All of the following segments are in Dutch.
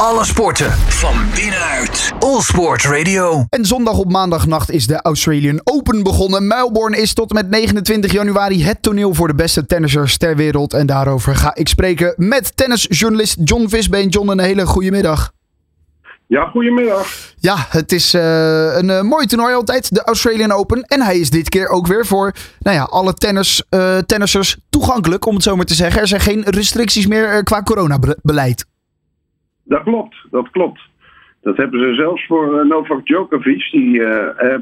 Alle sporten van binnenuit. All Sport Radio. En zondag op maandagnacht is de Australian Open begonnen. Melbourne is tot en met 29 januari het toneel voor de beste tennissers ter wereld. En daarover ga ik spreken met tennisjournalist John Visbeen. John, een hele goede middag. Ja, goedemiddag. Ja, het is uh, een uh, mooi toernooi altijd, de Australian Open. En hij is dit keer ook weer voor nou ja, alle tennis, uh, tennissers toegankelijk, om het zo maar te zeggen. Er zijn geen restricties meer qua coronabeleid. Dat klopt, dat klopt. Dat hebben ze zelfs voor Novak Djokovic, die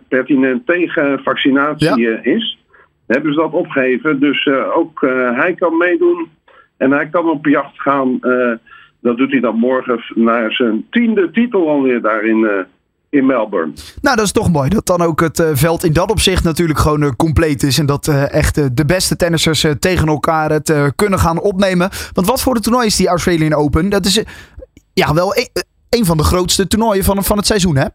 pertinent tegen vaccinatie ja. is. Hebben ze dat opgegeven. Dus ook hij kan meedoen en hij kan op jacht gaan dat doet hij dan morgen naar zijn tiende titel alweer daar in, in Melbourne. Nou, dat is toch mooi. Dat dan ook het uh, veld in dat opzicht natuurlijk gewoon uh, compleet is. En dat echt de beste tennissers tegen elkaar het kunnen gaan opnemen. Want wat voor een toernooi is die Australian Open? Dat is ja, wel een, een van de grootste toernooien van, van het seizoen, hè?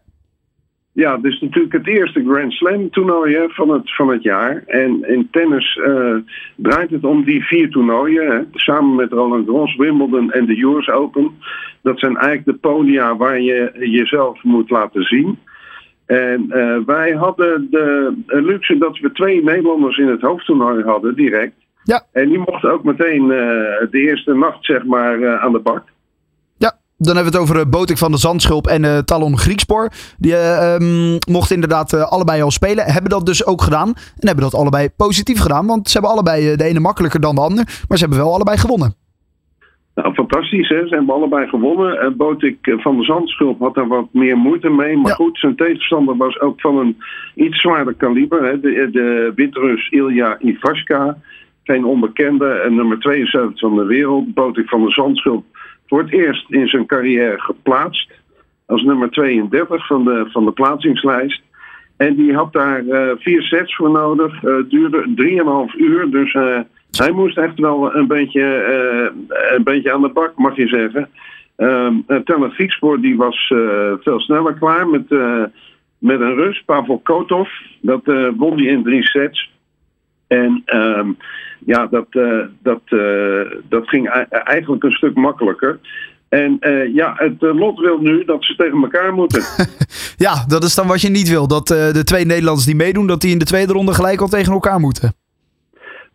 Ja, het is natuurlijk het eerste Grand Slam toernooi van, het, van het jaar. En in tennis uh, draait het om die vier toernooien. Hè, samen met Roland Garros, Wimbledon en de US Open. Dat zijn eigenlijk de podia waar je jezelf moet laten zien. En uh, wij hadden de luxe dat we twee Nederlanders in het hoofdtoernooi hadden, direct. Ja. En die mochten ook meteen uh, de eerste nacht, zeg maar, aan de bak. Dan hebben we het over Botik van de Zandschulp en uh, Talon Griekspoor. Die uh, um, mochten inderdaad uh, allebei al spelen. Hebben dat dus ook gedaan. En hebben dat allebei positief gedaan. Want ze hebben allebei de ene makkelijker dan de ander. Maar ze hebben wel allebei gewonnen. Nou, fantastisch hè. Ze hebben allebei gewonnen. Botik van de Zandschulp had daar wat meer moeite mee. Maar ja. goed, zijn tegenstander was ook van een iets zwaarder kaliber. Hè. De, de Wit-Rus Ilja Ivaska. Geen onbekende. nummer 72 van de wereld. Botik van de Zandschulp voor het eerst in zijn carrière geplaatst. Als nummer 32 van de, van de plaatsingslijst. En die had daar uh, vier sets voor nodig. Uh, duurde 3,5 uur. Dus uh, hij moest echt wel een beetje, een beetje aan de bak, mag je zeggen. Um, Teller Griekspoor die was veel sneller klaar met, met een Rus, Pavel Kotov. Dat won hij in drie sets. En um, ja, dat, uh, dat, uh, dat ging eigenlijk een stuk makkelijker. En uh, ja, het lot wil nu dat ze tegen elkaar moeten. ja, dat is dan wat je niet wil. Dat de twee Nederlanders die meedoen, dat die in de tweede ronde gelijk al tegen elkaar moeten.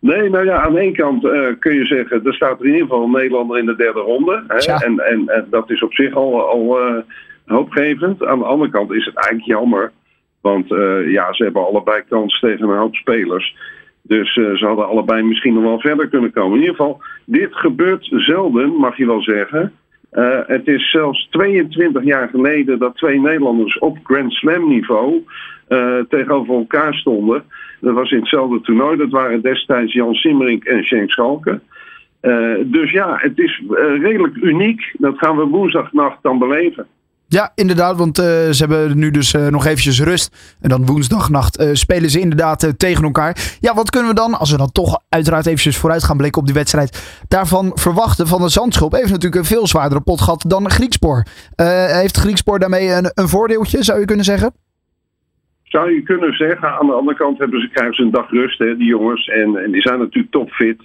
Nee, nou ja, aan de ene kant kun je zeggen, er staat er in ieder geval een Nederlander in de derde ronde. Hè? En, en, en, dat is op zich al, al hoopgevend. Aan de andere kant is het eigenlijk jammer. Want ja, ze hebben allebei kans tegen een hoop spelers. Dus uh, ze hadden allebei misschien nog wel verder kunnen komen. In ieder geval, dit gebeurt zelden, mag je wel zeggen. Uh, het is zelfs 22 jaar geleden dat twee Nederlanders op Grand Slam niveau uh, tegenover elkaar stonden. Dat was in hetzelfde toernooi. Dat waren destijds Jan Simmerink en Schenk Schalke. dus ja, het is redelijk uniek. Dat gaan we woensdagnacht dan beleven. Ja, inderdaad, want uh, ze hebben nu dus uh, nog eventjes rust. En dan woensdagnacht uh, spelen ze inderdaad tegen elkaar. Ja, wat kunnen we dan, als we dan toch uiteraard eventjes vooruit gaan blikken op die wedstrijd, daarvan verwachten van de Zandschulp? Heeft natuurlijk een veel zwaardere pot gehad dan Griekspoor. heeft Griekspoor daarmee een, een voordeeltje, zou je kunnen zeggen? Zou je kunnen zeggen. Aan de andere kant hebben ze, krijgen ze een dag rust, hè, die jongens. En, en die zijn natuurlijk topfit.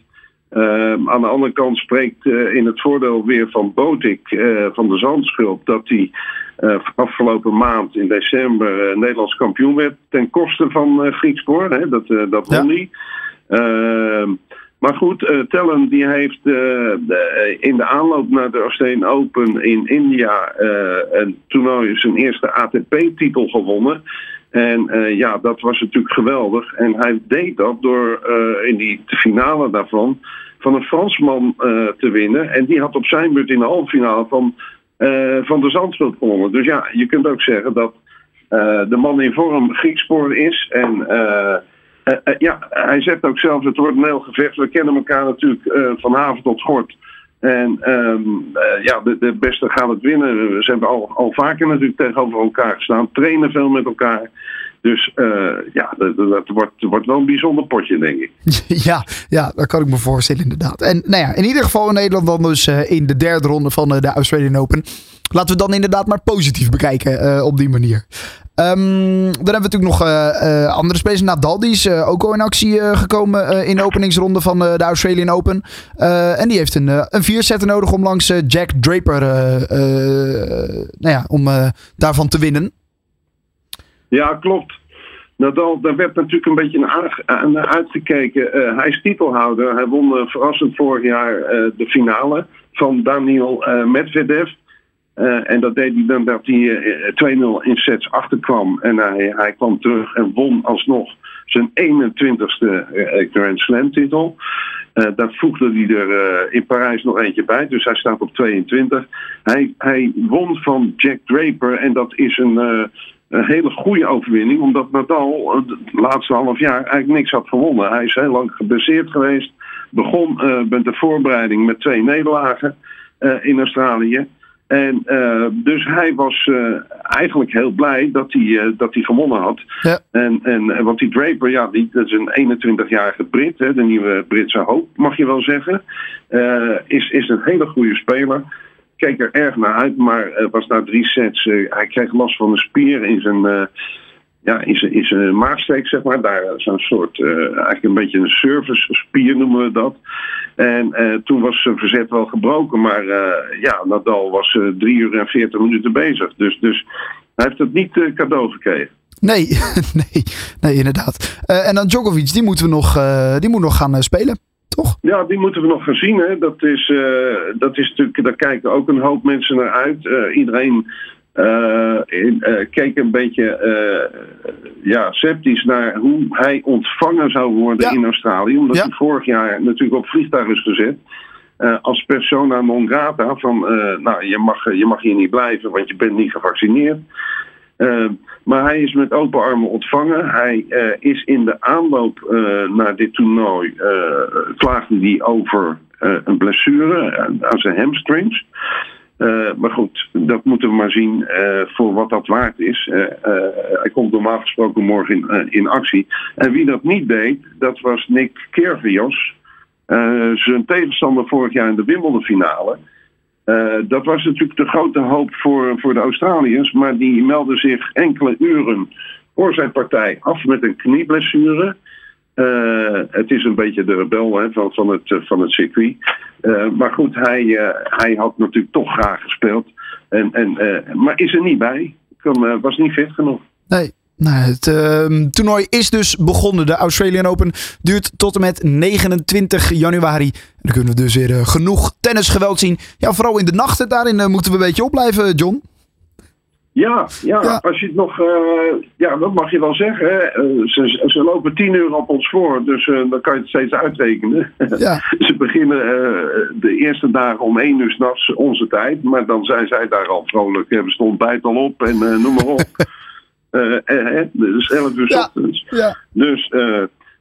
Uh, aan de andere kant spreekt uh, in het voordeel weer van Botik uh, van de Zandschulp dat hij afgelopen maand in december Nederlands kampioen werd ten koste van Griekspoor. Hè, dat dat won hij. Maar goed, Tellen die heeft de, in de aanloop naar de Australian Open in India een toernooi zijn eerste ATP-titel gewonnen. En uh, ja, dat was natuurlijk geweldig. En hij deed dat door uh, in die finale daarvan van een Fransman uh, te winnen. En die had op zijn beurt in de halve finale van, van de Zandveld gewonnen. Dus ja, je kunt ook zeggen dat de man in vorm Griekspoor is. En ja, hij zegt ook zelf, het wordt een heel gevecht. We kennen elkaar natuurlijk van haven tot gort. En uh, ja, de, de, beste gaan het winnen. Ze hebben al, al vaker natuurlijk tegenover elkaar gestaan. Trainen veel met elkaar. Dus uh, ja, dat, wordt, wordt wel een bijzonder potje, denk ik. Ja, ja, dat kan ik me voorstellen inderdaad. En nou ja, in ieder geval in Nederland dan dus uh, in de derde ronde van de Australian Open. Laten we dan inderdaad maar positief bekijken op die manier. Ehm, dan hebben we natuurlijk nog uh, andere spelers. Nadal, die is ook al in actie gekomen in de openingsronde van de Australian Open. en die heeft een, een vierzetter nodig om langs Jack Draper nou ja, om daarvan te winnen. Ja, klopt. Nadal, daar werd natuurlijk een beetje naar, uitgekeken. hij is titelhouder. Hij won verrassend vorig jaar de finale van Daniel Medvedev. Uh, en dat deed hij dan dat hij 2-0 in sets achterkwam. En hij, hij kwam terug en won alsnog zijn 21ste Grand Slam titel. Uh, daar voegde hij er in Parijs nog eentje bij. Dus hij staat op 22. Hij, hij won van Jack Draper. En dat is een, een hele goede overwinning. Omdat Nadal het laatste half jaar eigenlijk niks had gewonnen. Hij is heel lang geblesseerd geweest. Begon met de voorbereiding met twee nederlagen in Australië. En uh, dus hij was uh, eigenlijk heel blij dat hij, uh, dat hij gewonnen had. Ja. En, en, want die Draper, ja, die, dat is een 21-jarige Brit, hè, de nieuwe Britse hoop, mag je wel zeggen. is, is een hele goede speler. Keek er erg naar uit, maar was na drie sets. hij kreeg last van een spier in zijn ja, is, is een maagsteek, zeg maar. Daar is een soort, uh, eigenlijk een beetje een service spier noemen we dat. En uh, toen was zijn verzet wel gebroken, maar uh, ja, Nadal was drie uur en veertig minuten bezig. Dus, dus hij heeft het niet cadeau gekregen. Nee, nee, nee, inderdaad. en dan Djokovic, die moeten we nog, die moet nog gaan spelen. Toch? Ja, die moeten we nog gaan zien. Hè. Dat, is, dat is natuurlijk, daar kijken ook een hoop mensen naar uit. iedereen uh, uh, keek een beetje uh, ja, sceptisch naar hoe hij ontvangen zou worden in Australië. Omdat hij vorig jaar natuurlijk op vliegtuig is gezet. als persona non grata. Van nou, je mag, je mag hier niet blijven, want je bent niet gevaccineerd. maar hij is met open armen ontvangen. Hij is in de aanloop naar dit toernooi. klaagde hij over een blessure aan zijn hamstrings. Uh, maar goed, dat moeten we maar zien uh, voor wat dat waard is. Uh, hij komt normaal gesproken morgen in, in actie. En wie dat niet deed, dat was Nick Kervios. zijn tegenstander vorig jaar in de Wimbledon finale. dat was natuurlijk de grote hoop voor, voor de Australiërs. Maar die meldde zich enkele uren voor zijn partij af met een knieblessure. Uh, het is een beetje de rebel hè, van, van, het, van het circuit. Uh, maar goed, hij, hij had natuurlijk toch graag gespeeld. En, en, maar is er niet bij. Kan, was niet fit genoeg. Nee. Nou, het uh, toernooi is dus begonnen. De Australian Open duurt tot en met 29 januari. Dan kunnen we dus weer genoeg tennisgeweld zien. Ja, vooral in de nachten. Daarin moeten we een beetje opblijven, John. Ja, ja, als je het nog, uh, ja, dat mag je wel zeggen. Uh, ze, ze, lopen tien uur op ons voor, dus uh, dan kan je het steeds uitrekenen. Ja. ze beginnen de eerste dagen om één uur s'nachts onze tijd, maar dan zijn zij daar al vrolijk. We stonden bijt al op en noem maar op. dus elf uur ja. ochtends. Ja. Dus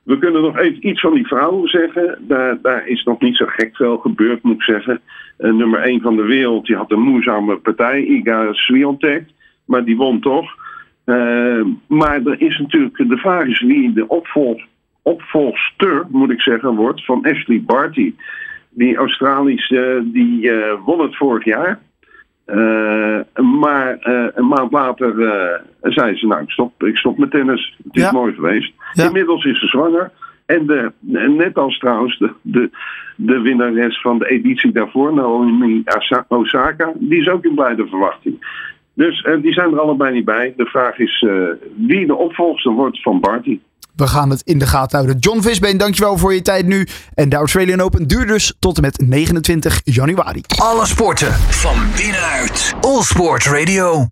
we kunnen nog even iets van die vrouwen zeggen. Daar, daar is nog niet zo gek veel gebeurd, moet ik zeggen. nummer één van de wereld, die had een moeizame partij, Iga Swiatek. Maar die won toch. Uh, maar er is natuurlijk, de vraag is wie de opvolg, opvolgster, moet ik zeggen, wordt van Ashley Barty. Die Australische, die uh, won het vorig jaar. Uh, maar een maand later zei ze, nou ik stop, ik stop met tennis. Het is mooi geweest. Inmiddels is ze zwanger. En de, net als trouwens de, de, de winnares van de editie daarvoor, Naomi Osaka, die is ook in blijde verwachting. Dus uh, die zijn er allebei niet bij. De vraag is uh, wie de opvolger wordt van Barty. We gaan het in de gaten houden. John Visbeen, dankjewel voor je tijd nu. En de Australian Open duurt dus tot en met 29 januari. Alle sporten van binnenuit. All Sport Radio.